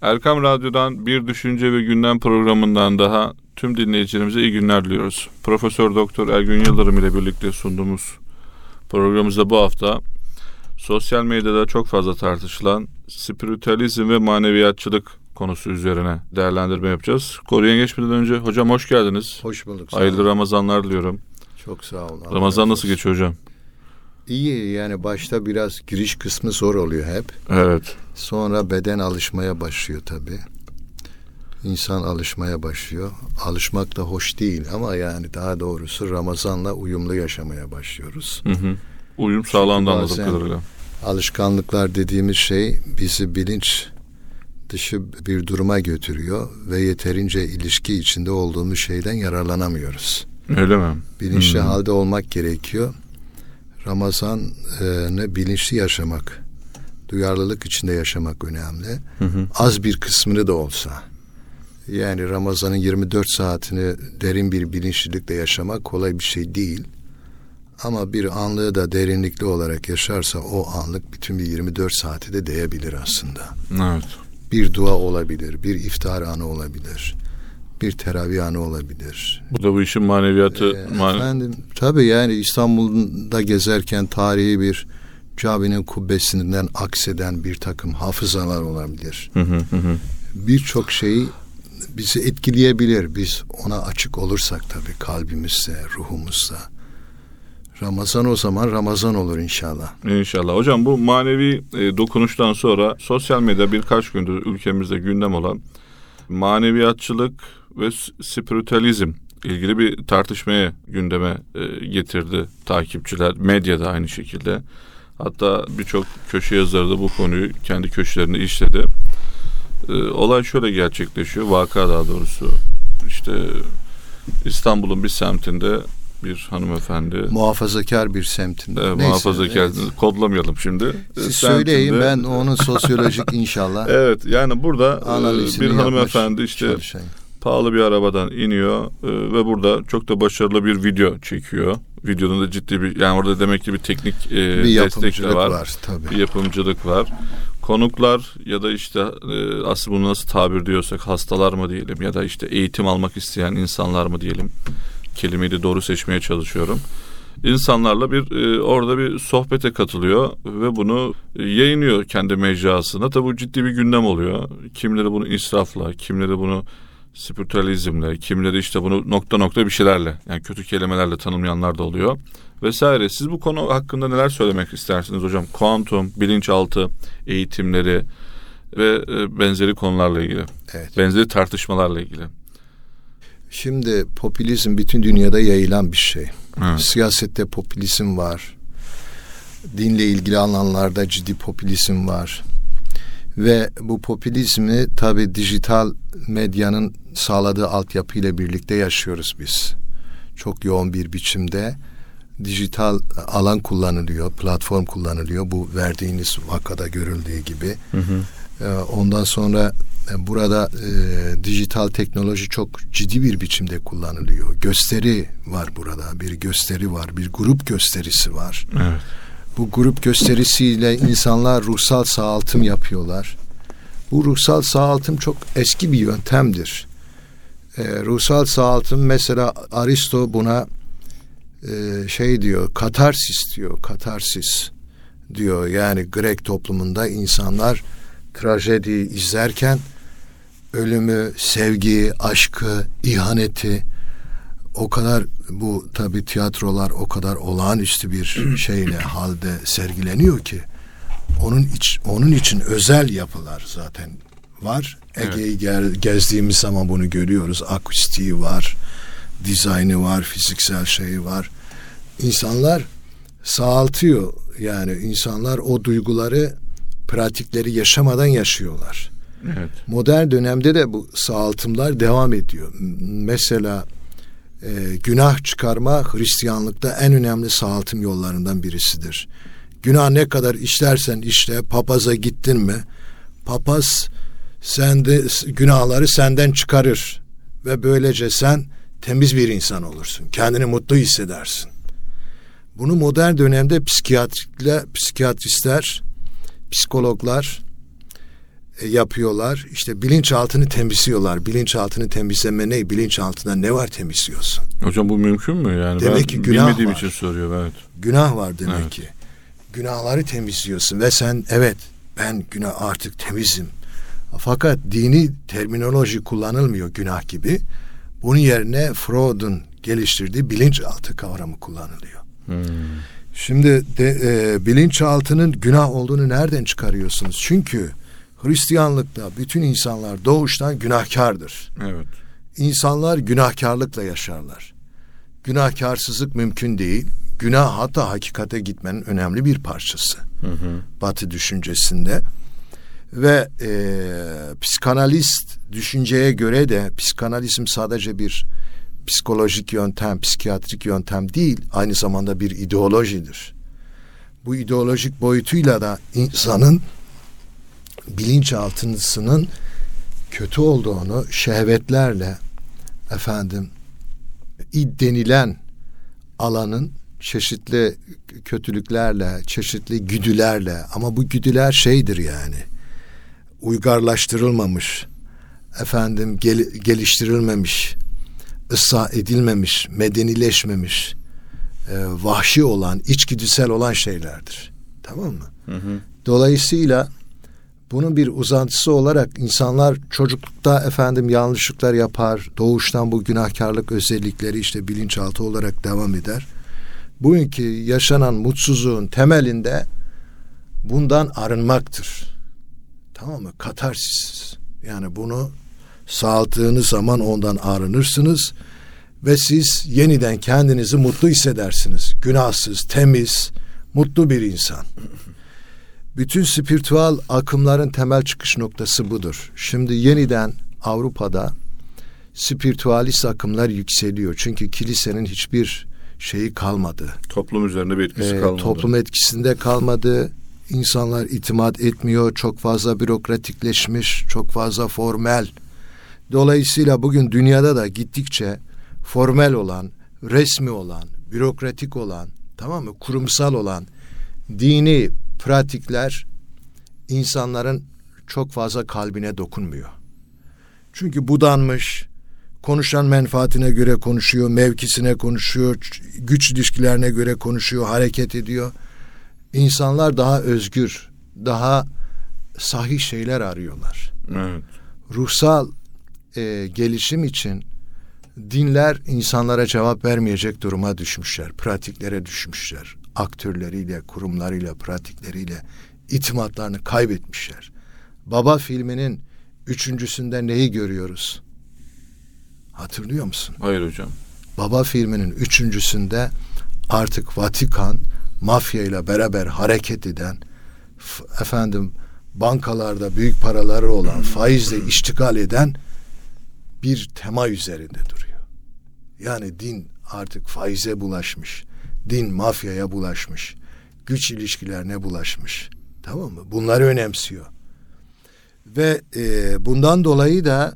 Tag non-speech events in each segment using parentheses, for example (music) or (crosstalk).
Erkam Radyo'dan Bir Düşünce ve Gündem programından daha tüm dinleyicilerimize iyi günler diliyoruz. Profesör Doktor Ergün Yıldırım ile birlikte sunduğumuz programımızda bu hafta sosyal medyada çok fazla tartışılan spiritüalizm ve maneviyatçılık konusu üzerine değerlendirme yapacağız. Konuya geçmeden önce hocam hoş geldiniz. Hoş bulduk. Hayırlı Ramazanlar diliyorum. Çok sağ olun. Ramazan nasıl geçiyor hocam? İyi yani başta biraz giriş kısmı zor oluyor hep. Evet. Sonra beden alışmaya başlıyor tabii. İnsan alışmaya başlıyor. Alışmak da hoş değil ama yani daha doğrusu Ramazan'la uyumlu yaşamaya başlıyoruz. Hı hı. Uyum sağlandı anladığım kadarıyla. Alışkanlıklar dediğimiz şey bizi bilinç dışı bir duruma götürüyor ve yeterince ilişki içinde olduğumuz şeyden yararlanamıyoruz. Öyle mi? bilinçli Hmm. halde olmak gerekiyor. Ramazan'ı bilinçli yaşamak, duyarlılık içinde yaşamak önemli. Hı hı. Az bir kısmını da olsa. Yani Ramazan'ın 24 saatini derin bir bilinçlilikle yaşamak kolay bir şey değil. Ama bir anlığı da derinlikli olarak yaşarsa o anlık bütün bir 24 saati de değebilir aslında. Evet. Bir dua olabilir, bir iftar anı olabilir, bir teravih anı olabilir, Bu da bu işin maneviyatı. ee, mane- efendim tabii yani İstanbul'da gezerken tarihi bir caminin kubbesinden akseden bir takım hafızalar olabilir. Birçok şeyi bizi etkileyebilir. Biz ona açık olursak tabii kalbimizde, ruhumuzda. Ramazan o zaman Ramazan olur inşallah. İnşallah. Hocam bu manevi e, dokunuştan sonra sosyal medya birkaç gündür ülkemizde gündem olan maneviyatçılık ve spiritüalizm ilgili bir tartışmaya gündeme e, getirdi takipçiler. Medyada aynı şekilde. Hatta birçok köşe yazarı da bu konuyu kendi köşelerinde işledi. E, olay şöyle gerçekleşiyor. Vaka daha doğrusu. İşte İstanbul'un bir semtinde bir hanımefendi Muhafazakar bir semtinde. e, muhafazakar evet. kodlamayalım şimdi. Siz semtinde- söyleyin ben onun sosyolojik inşallah (laughs) Evet yani burada e, analizini bir hanımefendi işte çalışayım. pahalı bir arabadan iniyor e, ve burada çok da başarılı bir video çekiyor. Videonun da ciddi bir yani orada demek ki bir teknik e, bir destek de var. var, tabii. Bir yapımcılık var. Konuklar ya da işte e, aslında bunu nasıl tabir diyorsak hastalar mı diyelim ya da işte eğitim almak isteyen insanlar mı diyelim. Kelimeyi de doğru seçmeye çalışıyorum. İnsanlarla bir e, orada bir sohbete katılıyor ve bunu e, yayınlıyor kendi mecrasına. Tabi bu ciddi bir gündem oluyor. Kimleri bunu israfla, kimleri bunu spiritüalizmle, kimleri işte bunu nokta nokta bir şeylerle yani kötü kelimelerle tanımlayanlar da oluyor vesaire. Siz bu konu hakkında neler söylemek istersiniz hocam? Kuantum, bilinçaltı eğitimleri ve e, benzeri konularla ilgili. Evet. Benzeri tartışmalarla ilgili. Şimdi popülizm bütün dünyada yayılan bir şey. Evet. Siyasette popülizm var. Dinle ilgili alanlarda ciddi popülizm var. Ve bu popülizmi tabi dijital medyanın sağladığı altyapıyla birlikte yaşıyoruz biz. Çok yoğun bir biçimde dijital alan kullanılıyor, platform kullanılıyor. Bu verdiğiniz vakada görüldüğü gibi. Hı hı. Ee, Ondan sonra burada e, dijital teknoloji çok ciddi bir biçimde kullanılıyor. Gösteri var burada, bir gösteri var, bir grup gösterisi var. Evet. Bu grup gösterisiyle insanlar ruhsal sağaltım yapıyorlar. Bu ruhsal sağaltım çok eski bir yöntemdir. Ee, ruhsal sağaltım mesela Aristo buna e, şey diyor, katarsis diyor, katarsis diyor. Yani Grek toplumunda insanlar trajedi izlerken ölümü, sevgiyi, aşkı, ihaneti o kadar bu tabi tiyatrolar o kadar olağanüstü bir (clears throat) şeyle halde sergileniyor ki onun iç, onun için özel yapılar zaten var. Ege'yi gel- gezdiğimiz zaman bunu görüyoruz. Akustiği var, dizaynı var, fiziksel şeyi var. İnsanlar sağaltıyor. Yani insanlar o duyguları, pratikleri yaşamadan yaşıyorlar. Evet. Modern dönemde de bu sağaltımlar devam ediyor. Mesela e, günah çıkarma Hristiyanlıkta en önemli sağaltım yollarından birisidir. Günah ne kadar işlersen işle, papaza gittin mi, papaz sende günahları senden çıkarır ve böylece sen temiz bir insan olursun. Kendini mutlu hissedersin. Bunu modern dönemde psikiyatrikle psikiyatristler, psikologlar yapıyorlar. İşte bilinçaltını temizliyorlar. Bilinçaltını temizleme ne? Bilinçaltında ne var temizliyorsun? Hocam bu mümkün mü yani? Demek ben ki günah bilmediğim var. için soruyorum evet. Günah var demek Evet. ki. Günahları temizliyorsun ve sen evet ben günah artık temizim. Fakat dini terminoloji kullanılmıyor günah gibi. Bunun yerine Freud'un geliştirdiği bilinçaltı kavramı kullanılıyor. Hmm. Şimdi de, e, bilinçaltının günah olduğunu nereden çıkarıyorsunuz? Çünkü Hristiyanlıkta bütün insanlar doğuştan günahkardır. Evet. İnsanlar günahkarlıkla yaşarlar. Günahkarsızlık mümkün değil. Günah hatta hakikate gitmenin önemli bir parçası. Hı hı. Batı düşüncesinde. Ve e, psikanalist düşünceye göre de psikanalizm sadece bir psikolojik yöntem, psikiyatrik yöntem değil, aynı zamanda bir ideolojidir. Bu ideolojik boyutuyla da insanın bilinçaltısının kötü olduğunu şehvetlerle efendim id denilen alanın çeşitli kötülüklerle, çeşitli güdülerle ama bu güdüler şeydir yani uygarlaştırılmamış, efendim gel- geliştirilmemiş, ıslah edilmemiş, medenileşmemiş, e, vahşi olan, içgüdüsel olan şeylerdir. Tamam mı? Hı hı. Dolayısıyla bunun bir uzantısı olarak insanlar çocuklukta efendim yanlışlıklar yapar. Doğuştan bu günahkarlık özellikleri işte bilinçaltı olarak devam eder. Bugünkü yaşanan mutsuzluğun temelinde bundan arınmaktır. Tamam mı? Katarsis. Yani bunu sağladığınız zaman ondan arınırsınız ve siz yeniden kendinizi mutlu hissedersiniz. Günahsız, temiz, mutlu bir insan. Bütün spiritüel akımların temel çıkış noktası budur. Şimdi yeniden Avrupa'da spiritüalist akımlar yükseliyor. Çünkü kilisenin hiçbir şeyi kalmadı. Toplum üzerinde bir etkisi Ee, kalmadı. toplum etkisinde kalmadı. İnsanlar itimat etmiyor. Çok fazla bürokratikleşmiş, çok fazla formel. Dolayısıyla bugün dünyada da gittikçe formel olan, resmi olan, bürokratik olan, tamam mı? Kurumsal olan dini pratikler insanların çok fazla kalbine dokunmuyor. Çünkü budanmış, konuşan menfaatine göre konuşuyor, mevkisine konuşuyor, güç ilişkilerine göre konuşuyor, hareket ediyor. İnsanlar daha özgür, daha sahih şeyler arıyorlar. Evet. Ruhsal e, gelişim için dinler insanlara cevap vermeyecek duruma düşmüşler, pratiklere düşmüşler. Aktörleriyle, kurumlarıyla, pratikleriyle itimatlarını kaybetmişler. Baba filminin üçüncüsünde neyi görüyoruz? Hatırlıyor musun? Hayır hocam. Baba filminin üçüncüsünde artık Vatikan mafya ile beraber hareket eden efendim bankalarda büyük paraları olan faizle iştigal eden bir tema üzerinde duruyor. Yani din artık faize bulaşmış. Din mafyaya bulaşmış. Güç ilişkilerine bulaşmış. Tamam mı? Bunları önemsiyor. Ve e, bundan dolayı da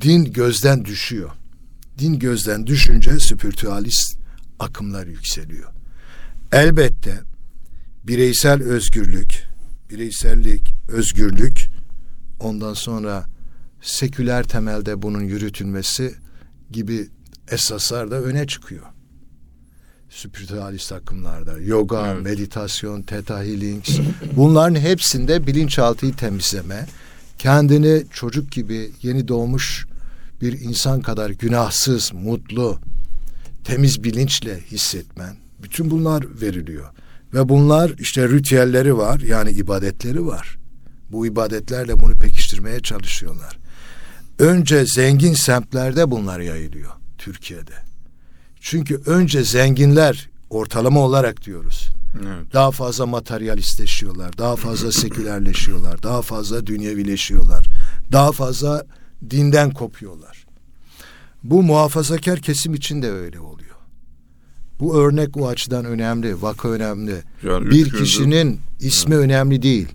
din gözden düşüyor. Din gözden düşünce spiritüalist akımlar yükseliyor. Elbette bireysel özgürlük, bireysellik, özgürlük ondan sonra seküler temelde bunun yürütülmesi gibi esaslar da öne çıkıyor. Spiritüalist akımlarda yoga, Evet. meditasyon, theta healing (laughs) bunların hepsinde bilinçaltıyı temizleme, kendini çocuk gibi yeni doğmuş bir insan kadar günahsız, mutlu, temiz bilinçle hissetmen. Bütün bunlar veriliyor. Ve bunlar işte ritüelleri var yani ibadetleri var. Bu ibadetlerle bunu pekiştirmeye çalışıyorlar. Önce zengin semtlerde bunlar yayılıyor Türkiye'de. Çünkü önce zenginler ortalama olarak diyoruz. Evet. Daha fazla materyalistleşiyorlar, daha fazla sekülerleşiyorlar, daha fazla dünyevileşiyorlar, daha fazla dinden kopuyorlar. Bu muhafazakar kesim için de öyle oluyor. Bu örnek o açıdan önemli, vaka önemli. Yani bir kişinin ismi önemli değil.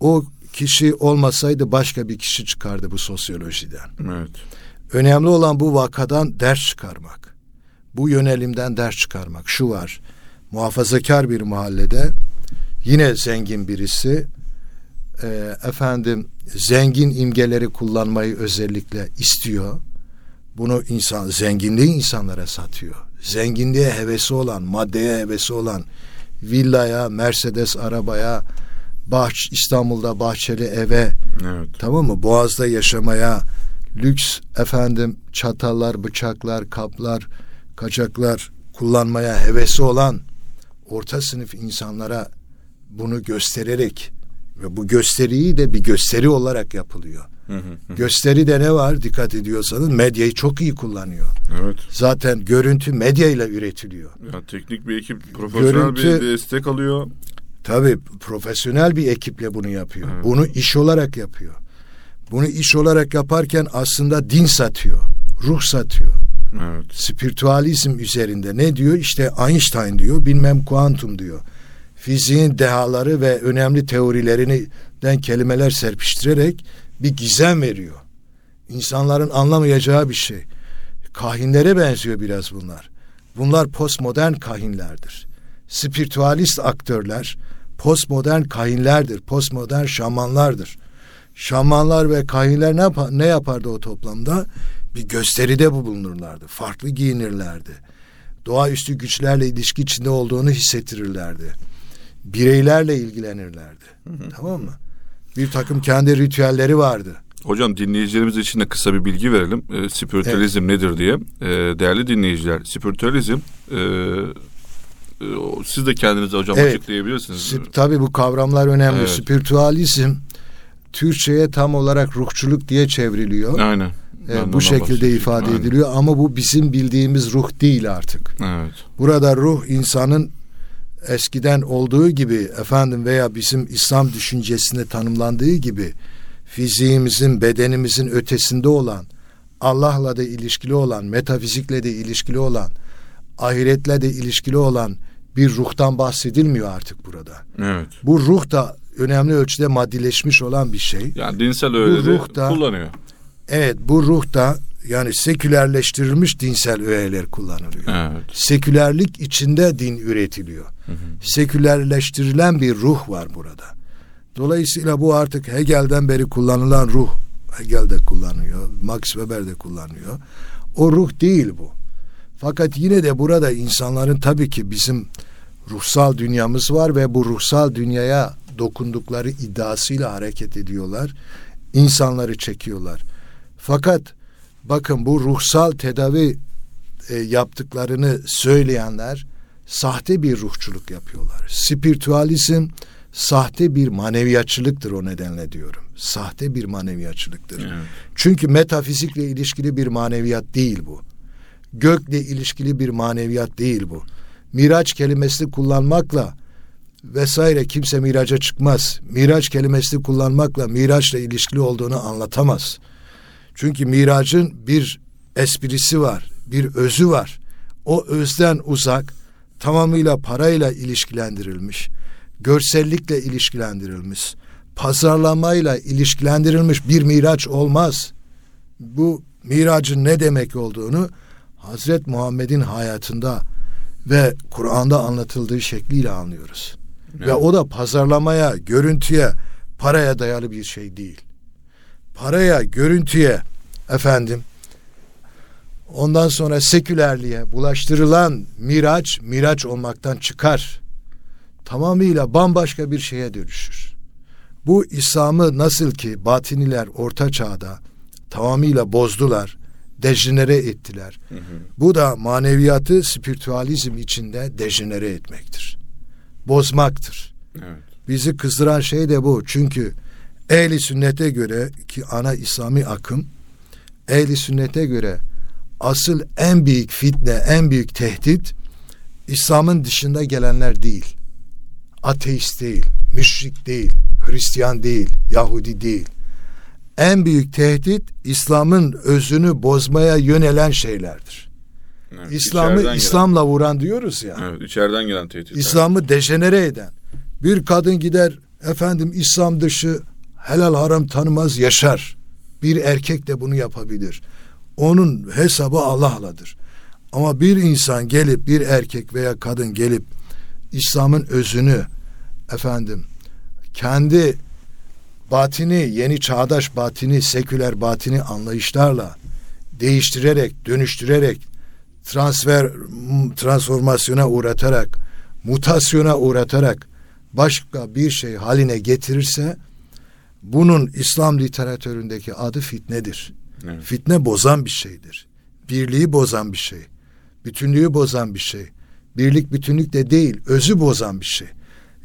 O kişi olmasaydı başka bir kişi çıkardı bu sosyolojiden. Evet. Önemli olan bu vakadan ders çıkarmak. Bu yönelimden ders çıkarmak. Şu var. Muhafazakar bir mahallede yine zengin birisi e, efendim zengin imgeleri kullanmayı özellikle istiyor. Bunu insan zenginliği insanlara satıyor. Zenginliğe hevesi olan, maddeye hevesi olan villaya, Mercedes arabaya, bahç İstanbul'da bahçeli eve, evet. tamam mı? Boğaz'da yaşamaya, lüks efendim çatallar, bıçaklar, kaplar, kaçaklar kullanmaya hevesi olan orta sınıf insanlara bunu göstererek ve bu gösteriyi de bir gösteri olarak yapılıyor. Gösteri de ne var dikkat ediyorsanız medyayı çok iyi kullanıyor. Evet. Zaten görüntü medyayla üretiliyor. Ya teknik bir ekip profesyonel görüntü, bir destek alıyor. Tabii profesyonel bir ekiple bunu yapıyor. Evet. Bunu iş olarak yapıyor. Bunu iş olarak yaparken aslında din satıyor, ruh satıyor. Evet. Spiritüalizm üzerinde ne diyor? İşte Einstein diyor, bilmem kuantum diyor. Fiziğin dehaları ve önemli teorilerinden kelimeler serpiştirerek bir gizem veriyor. İnsanların anlamayacağı bir şey. Kahinlere benziyor biraz bunlar. Bunlar postmodern kahinlerdir. Spiritüalist aktörler postmodern kahinlerdir. Postmodern şamanlardır. Şamanlar ve kahinler ne, yapar, ne yapardı o toplamda? Bir gösteride bulunurlardı. Farklı giyinirlerdi. Doğaüstü güçlerle ilişki içinde olduğunu hissettirirlerdi. Bireylerle ilgilenirlerdi. Hı hı. Tamam mı? Bir takım kendi ritüelleri vardı. Hocam dinleyicilerimiz için de kısa bir bilgi verelim. E, spiritüalizm evet. nedir diye. E, değerli dinleyiciler, spiritüalizm e, siz de kendinize hocam evet. açıklayabilirsiniz. Tabii bu kavramlar önemli. Evet. Spiritüalizm Türkçe'ye tam olarak ruhçuluk diye çevriliyor. Aynen. Ee, bu şekilde ifade Aynen. ediliyor ama bu bizim bildiğimiz ruh değil artık. Evet. Burada ruh insanın eskiden olduğu gibi efendim veya bizim İslam düşüncesinde tanımlandığı gibi fiziğimizin, bedenimizin ötesinde olan, Allah'la da ilişkili olan, metafizikle de ilişkili olan, ahiretle de ilişkili olan bir ruhtan bahsedilmiyor artık burada. Evet. Bu ruh da önemli ölçüde maddileşmiş olan bir şey. Yani dinsel öğeleri bu ruh da, kullanıyor. Evet bu ruh da yani sekülerleştirilmiş dinsel öğeler kullanılıyor. Evet. Sekülerlik içinde din üretiliyor. Hı hı. Sekülerleştirilen bir ruh var burada. Dolayısıyla bu artık Hegel'den beri kullanılan ruh. Hegel de kullanıyor, Max Weber de kullanıyor. O ruh değil bu. Fakat yine de burada insanların tabii ki bizim ruhsal dünyamız var ve bu ruhsal dünyaya dokundukları iddiasıyla hareket ediyorlar. İnsanları çekiyorlar. Fakat bakın bu ruhsal tedavi e, yaptıklarını söyleyenler sahte bir ruhçuluk yapıyorlar. Spiritüalizm sahte bir maneviyatçılıktır o nedenle diyorum. Sahte bir maneviyatçılıktır. Evet. Çünkü metafizikle ilişkili bir maneviyat değil bu gökle ilişkili bir maneviyat değil bu. Miraç kelimesini kullanmakla vesaire kimse miraca çıkmaz. Miraç kelimesini kullanmakla miraçla ilişkili olduğunu anlatamaz. Çünkü miracın bir esprisi var, bir özü var. O özden uzak, tamamıyla parayla ilişkilendirilmiş, görsellikle ilişkilendirilmiş, pazarlamayla ilişkilendirilmiş bir miraç olmaz. Bu miracın ne demek olduğunu Hazret Muhammed'in hayatında ve Kur'an'da anlatıldığı şekliyle anlıyoruz. Evet. Ve o da pazarlamaya, görüntüye, paraya dayalı bir şey değil. Paraya, görüntüye efendim ondan sonra sekülerliğe bulaştırılan miraç, miraç olmaktan çıkar. Tamamıyla bambaşka bir şeye dönüşür. Bu İslam'ı nasıl ki batiniler orta çağda tamamıyla bozdular dejenere ettiler. Hı hı. Bu da maneviyatı spiritüalizm içinde dejenere etmektir. Bozmaktır. Evet. Bizi kızdıran şey de bu. Çünkü ehli sünnete göre ki ana İslami akım ehli sünnete göre asıl en büyük fitne, en büyük tehdit İslam'ın dışında gelenler değil. Ateist değil, müşrik değil, Hristiyan değil, Yahudi değil en büyük tehdit İslam'ın özünü bozmaya yönelen şeylerdir. Evet, İslam'ı İslam'la gelen. vuran diyoruz ya. Evet, içeriden gelen tehdit. İslam'ı dejenere eden. Bir kadın gider efendim İslam dışı helal haram tanımaz yaşar. Bir erkek de bunu yapabilir. Onun hesabı Allah'ladır. Ama bir insan gelip bir erkek veya kadın gelip İslam'ın özünü efendim kendi batini, yeni çağdaş batini, seküler batini anlayışlarla değiştirerek, dönüştürerek, transfer, transformasyona uğratarak, mutasyona uğratarak başka bir şey haline getirirse bunun İslam literatüründeki adı fitnedir. Evet. Fitne bozan bir şeydir. Birliği bozan bir şey. Bütünlüğü bozan bir şey. Birlik bütünlük de değil, özü bozan bir şey.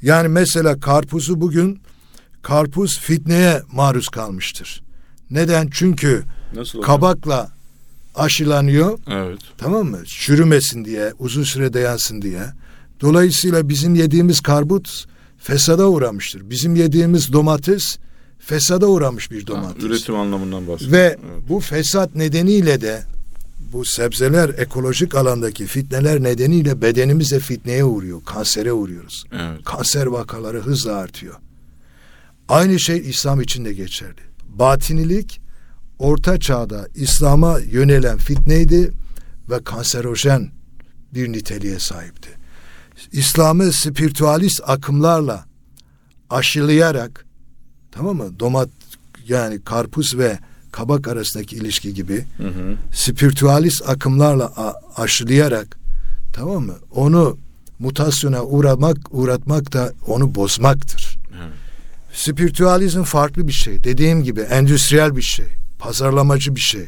Yani mesela karpuzu bugün karpuz fitneye maruz kalmıştır. Neden? Çünkü Nasıl kabakla aşılanıyor. Evet. Tamam mı? Çürümesin diye, uzun süre dayansın diye. Dolayısıyla bizim yediğimiz karbut fesada uğramıştır. Bizim yediğimiz domates fesada uğramış bir domates. Ha, üretim anlamından bahsediyorum. Ve evet. bu fesat nedeniyle de bu sebzeler ekolojik alandaki fitneler nedeniyle bedenimize fitneye uğruyor. Kansere uğruyoruz. Evet. Kanser vakaları hızla artıyor. Aynı şey İslam için de geçerli. Batinilik orta çağda İslam'a yönelen fitneydi ve kanserojen bir niteliğe sahipti. İslam'ı spiritüalist akımlarla aşılayarak tamam mı? Domat yani karpuz ve kabak arasındaki ilişki gibi hı hı. spiritüalist akımlarla aşılayarak tamam mı? Onu mutasyona uğramak uğratmak da onu bozmaktır. Evet. Spiritüalizm farklı bir şey. Dediğim gibi endüstriyel bir şey. Pazarlamacı bir şey.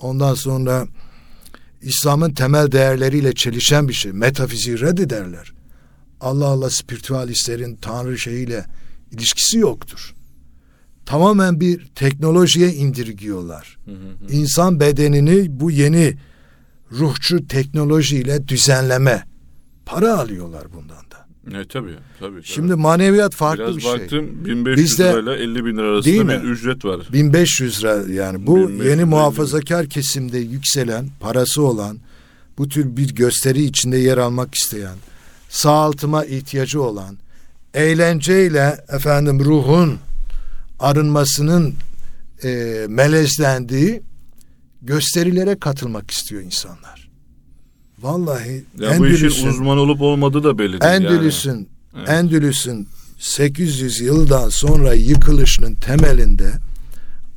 Ondan sonra İslam'ın temel değerleriyle çelişen bir şey. Metafiziği reddederler. Allah Allah spiritüalistlerin Tanrı şeyiyle ilişkisi yoktur. Tamamen bir teknolojiye indirgiyorlar. Hı hı. İnsan bedenini bu yeni ruhçu teknolojiyle düzenleme. Para alıyorlar bundan. E tabii tabii. Şimdi maneviyat farklı Biraz bir şey. baktım 1500 Bizde, lirayla 50 bin lira arasında bir ücret var. 1500 lira yani bu yeni muhafazakar kesimde yükselen parası olan bu tür bir gösteri içinde yer almak isteyen sağaltıma ihtiyacı olan eğlenceyle efendim ruhun arınmasının e, melezlendiği gösterilere katılmak istiyor insanlar. Vallahi ya Endülüs'ün, bu işin uzman olup olmadığı da belli değil Endülüs'ün yani. evet. Endülüs'ün 800 yıldan sonra yıkılışının temelinde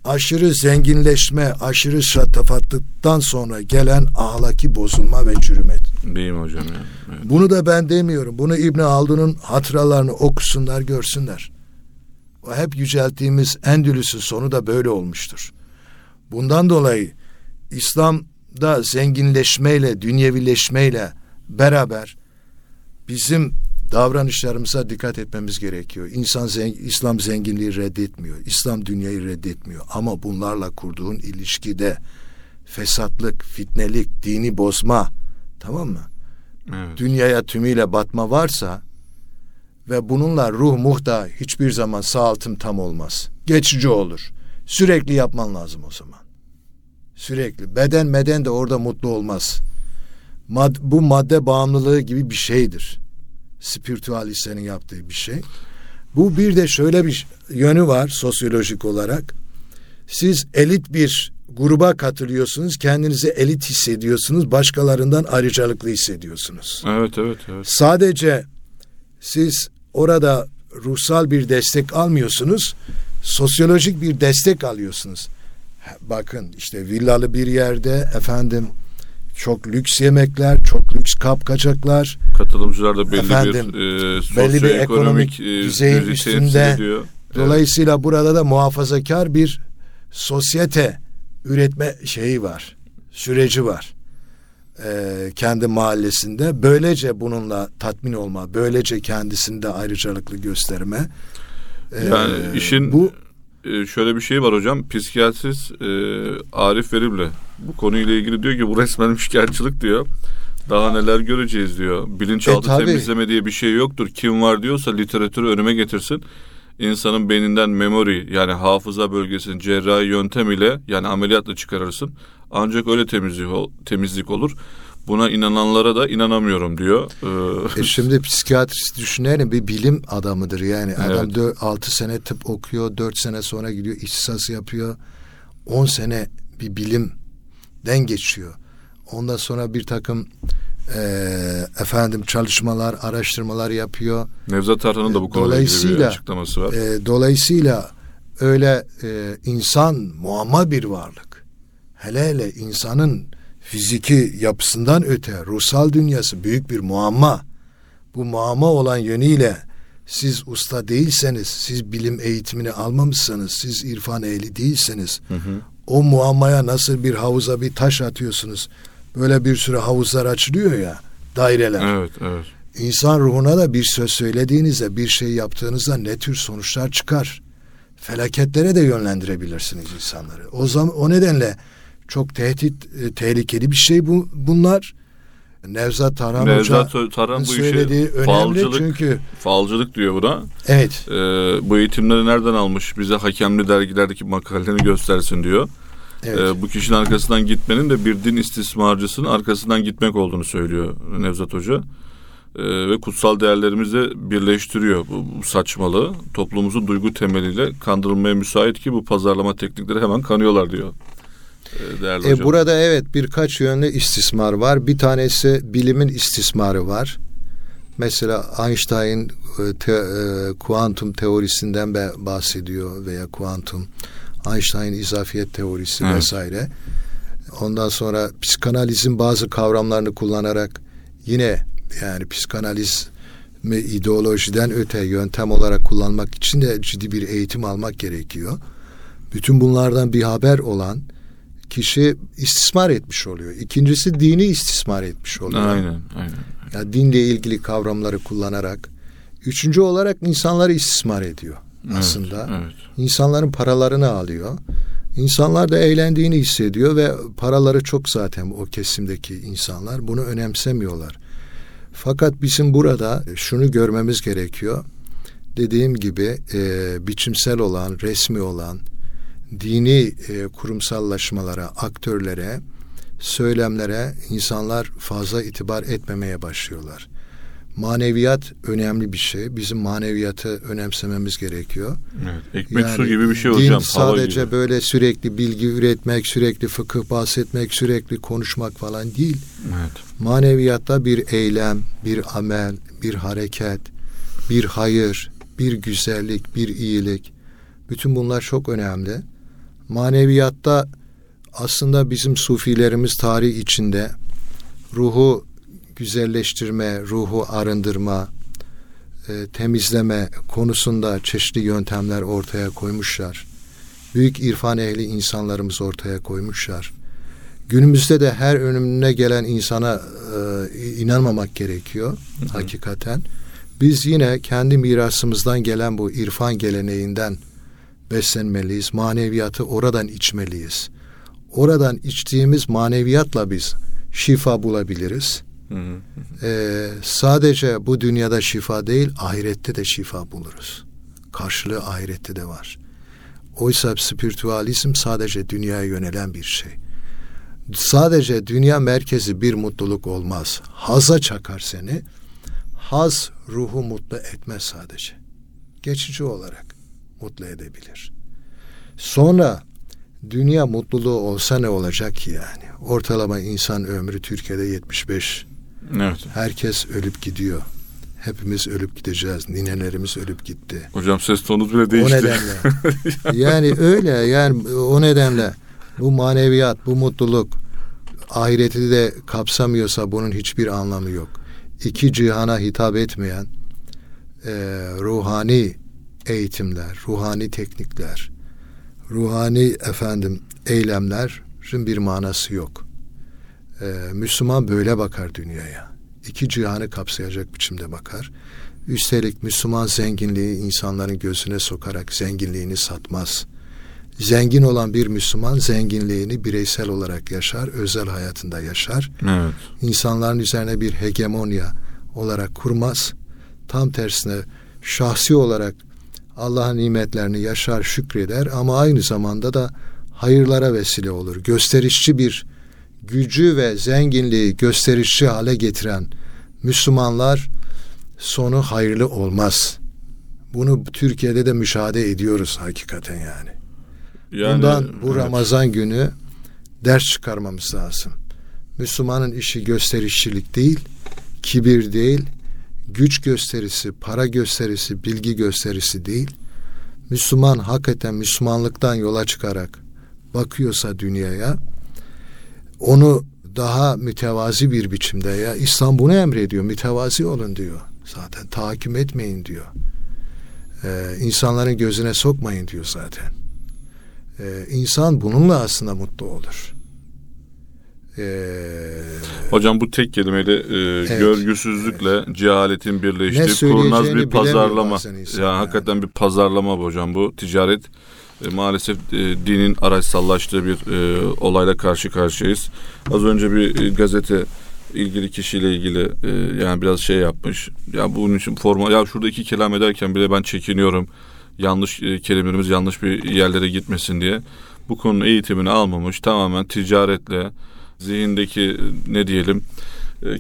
aşırı zenginleşme, aşırı şatafatlıktan sonra gelen ahlaki bozulma ve çürüme. Beyim hocam ya. Evet. Bunu da ben demiyorum. Bunu İbn Haldun'un hatıralarını okusunlar, görsünler. Hep yücelttiğimiz Endülüs'ün sonu da böyle olmuştur. Bundan dolayı İslam da zenginleşmeyle, dünyevileşmeyle beraber bizim davranışlarımıza dikkat etmemiz gerekiyor. İnsan zeng İslam zenginliği reddetmiyor. İslam dünyayı reddetmiyor. Ama bunlarla kurduğun ilişkide fesatlık, fitnelik, dini bozma tamam mı? Evet. Dünyaya tümüyle batma varsa ve bununla ruh muhta hiçbir zaman sağaltım tam olmaz. Geçici olur. Sürekli yapman lazım o zaman. Sürekli. Beden meden de orada mutlu olmaz. Mad bu madde bağımlılığı gibi bir şeydir. Spiritüalistlerin yaptığı bir şey. Bu bir de şöyle bir yönü var sosyolojik olarak. Siz elit bir gruba katılıyorsunuz, kendinizi elit hissediyorsunuz, başkalarından ayrıcalıklı hissediyorsunuz. Evet, evet, evet. Sadece siz orada ruhsal bir destek almıyorsunuz, sosyolojik bir destek alıyorsunuz bakın işte villalı bir yerde efendim çok lüks yemekler, çok lüks kapkacaklar. Katılımcılar da belli efendim, bir e, belli bir ekonomik e, düzeyin üstünde. Dolayısıyla evet. burada da muhafazakar bir sosyete üretme şeyi var. Süreci var. Ee, kendi mahallesinde. Böylece bununla tatmin olma, böylece kendisinde ayrıcalıklı gösterme. Ee, yani işin bu e, şöyle bir şey var hocam. Psikiyatrist e, Arif Verimli bu konuyla ilgili diyor ki bu resmen şikayetçilik diyor. Daha neler göreceğiz diyor. Bilinçaltı e, temizleme diye bir şey yoktur. Kim var diyorsa literatürü önüme getirsin. İnsanın beyninden memori yani hafıza bölgesini cerrahi yöntem ile yani ameliyatla çıkarırsın. Ancak öyle temizlik, temizlik olur. Buna inananlara da inanamıyorum diyor. Ee, e şimdi psikiyatrist düşünelim bir bilim adamıdır yani. Evet. Adam 4, 6 sene tıp okuyor, 4 sene sonra gidiyor ihtisas yapıyor. 10 sene bir bilimden geçiyor. Ondan sonra bir takım efendim çalışmalar, araştırmalar yapıyor. Nevzat Tarhan'ın da bu ilgili bir açıklaması var. E, dolayısıyla öyle e, insan muamma bir varlık. Hele hele insanın fiziki yapısından öte ruhsal dünyası büyük bir muamma. Bu muamma olan yönüyle siz usta değilseniz, siz bilim eğitimini almamışsanız, siz irfan ehli değilseniz, hı hı. o muammaya nasıl bir havuza bir taş atıyorsunuz? Böyle bir sürü havuzlar açılıyor ya, daireler. Evet, evet. İnsan ruhuna da bir söz söylediğinizde, bir şey yaptığınızda ne tür sonuçlar çıkar? Felaketlere de yönlendirebilirsiniz insanları. O zaman o nedenle çok tehdit, e, tehlikeli bir şey bu bunlar. Nevzat Tarhan Nevzat Hoca Tarhan bu söylediği işi falcılık, çünkü falcılık diyor buna. Evet. Ee, bu eğitimleri nereden almış? Bize hakemli dergilerdeki makalelerini göstersin diyor. Evet. Ee, bu kişinin arkasından gitmenin de bir din istismarcısının arkasından gitmek olduğunu söylüyor Nevzat Hoca. Ee, ve kutsal değerlerimizi birleştiriyor bu, bu saçmalığı. Toplumumuzun duygu temeliyle kandırılmaya müsait ki bu pazarlama teknikleri hemen kanıyorlar diyor. Ee, değerli e, hocam. Burada evet birkaç yönlü istismar var. Bir tanesi bilimin istismarı var. Mesela Einstein e, te, e, kuantum teorisinden bahsediyor veya kuantum Einstein izafiyet teorisi evet. vesaire. Ondan sonra psikanalizin bazı kavramlarını kullanarak yine yani psikanaliz ideolojiden öte yöntem olarak kullanmak için de ciddi bir eğitim almak gerekiyor. Bütün bunlardan bir haber olan kişi istismar etmiş oluyor. İkincisi dini istismar etmiş oluyor. Aynen, aynen. Yani dinle ilgili kavramları kullanarak. Üçüncü olarak insanları istismar ediyor aslında. Evet, evet. İnsanların paralarını alıyor. İnsanlar da eğlendiğini hissediyor ve paraları çok zaten o kesimdeki insanlar bunu önemsemiyorlar. Fakat bizim burada şunu görmemiz gerekiyor. Dediğim gibi e, biçimsel olan, resmi olan, dini e, kurumsallaşmalara, aktörlere, söylemlere insanlar fazla itibar etmemeye başlıyorlar. Maneviyat önemli bir şey. Bizim maneviyatı önemsememiz gerekiyor. Evet, ekmek yani, su gibi bir şey hocam. Din sadece gibi. böyle sürekli bilgi üretmek, sürekli fıkıh bahsetmek, sürekli konuşmak falan değil. Evet. Maneviyatta bir eylem, bir amel, bir hareket, bir hayır, bir güzellik, bir iyilik. Bütün bunlar çok önemli maneviyatta aslında bizim sufilerimiz tarih içinde ruhu güzelleştirme, ruhu arındırma, e, temizleme konusunda çeşitli yöntemler ortaya koymuşlar. Büyük irfan ehli insanlarımız ortaya koymuşlar. Günümüzde de her önüne gelen insana e, inanmamak gerekiyor hı hı. hakikaten. Biz yine kendi mirasımızdan gelen bu irfan geleneğinden beslenmeliyiz. Maneviyatı oradan içmeliyiz. Oradan içtiğimiz maneviyatla biz şifa bulabiliriz. Ee, sadece bu dünyada şifa değil, ahirette de şifa buluruz. Karşılığı ahirette de var. Oysa spiritüalizm sadece dünyaya yönelen bir şey. Sadece dünya merkezi bir mutluluk olmaz. Haza çakar seni. Haz ruhu mutlu etmez sadece. Geçici olarak mutlu edebilir. Sonra dünya mutluluğu olsa ne olacak ki yani? Ortalama insan ömrü Türkiye'de 75. Evet. Herkes ölüp gidiyor. Hepimiz ölüp gideceğiz. Ninelerimiz ölüp gitti. Hocam ses tonunuz bile değişti. O nedenle. (laughs) yani öyle yani o nedenle bu maneviyat, bu mutluluk ahireti de kapsamıyorsa bunun hiçbir anlamı yok. İki cihana hitap etmeyen e, ruhani eğitimler, ruhani teknikler, ruhani efendim eylemlerin bir manası yok. Ee, Müslüman böyle bakar dünyaya. İki cihanı kapsayacak biçimde bakar. Üstelik Müslüman zenginliği insanların gözüne sokarak zenginliğini satmaz. Zengin olan bir Müslüman zenginliğini bireysel olarak yaşar, özel hayatında yaşar. Evet. İnsanların üzerine bir hegemonya olarak kurmaz. Tam tersine şahsi olarak Allah'ın nimetlerini yaşar, şükreder ama aynı zamanda da hayırlara vesile olur. Gösterişçi bir gücü ve zenginliği gösterişçi hale getiren Müslümanlar sonu hayırlı olmaz. Bunu Türkiye'de de müşahede ediyoruz hakikaten yani. yani Bundan bu evet. Ramazan günü ders çıkarmamız lazım. Müslümanın işi gösterişçilik değil, kibir değil, güç gösterisi, para gösterisi, bilgi gösterisi değil. Müslüman hakikaten Müslümanlıktan yola çıkarak bakıyorsa dünyaya onu daha mütevazi bir biçimde ya İslam bunu emrediyor mütevazi olun diyor zaten tahakküm etmeyin diyor ee, insanların gözüne sokmayın diyor zaten ee, insan bununla aslında mutlu olur ee, Hocam bu tek kelimeyle e, evet, görgüsüzle evet. cehaletin birleştiği kurnaz bir pazarlama. Yani, yani hakikaten bir pazarlama hocam bu. Ticaret e, maalesef e, dinin araçsallaştığı bir e, olayla karşı karşıyayız. Az önce bir e, gazete ilgili kişiyle ilgili yani biraz şey yapmış. Ya bunun için forma ya şurada iki kelam ederken bile ben çekiniyorum. Yanlış kelimelerimiz yanlış bir yerlere gitmesin diye. Bu konunun eğitimini almamış. Tamamen ticaretle zihindeki ne diyelim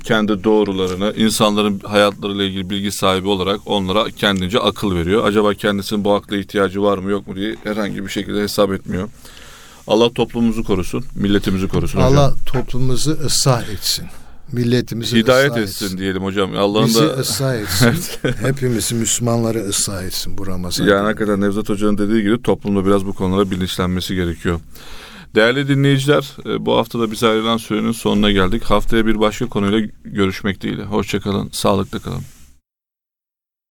kendi doğrularını insanların hayatlarıyla ilgili bilgi sahibi olarak onlara kendince akıl veriyor. Acaba kendisinin bu akla ihtiyacı var mı yok mu diye herhangi bir şekilde hesap etmiyor. Allah toplumumuzu korusun, milletimizi korusun Allah hocam. toplumumuzu ıslah etsin. Milletimizi hidayet etsin, etsin diyelim hocam. Allah'ın Bizi da ıslah (laughs) etsin. Hepimizi Müslümanları ıslah etsin bu Ramazan. Yani hakikaten Nevzat Hoca'nın dediği gibi toplumda biraz bu konulara bilinçlenmesi gerekiyor. Değerli dinleyiciler, e, bu hafta da bize ayrılan sürenin sonuna geldik. Haftaya bir başka konuyla görüşmek dileğiyle. Hoşçakalın, sağlıklı kalın.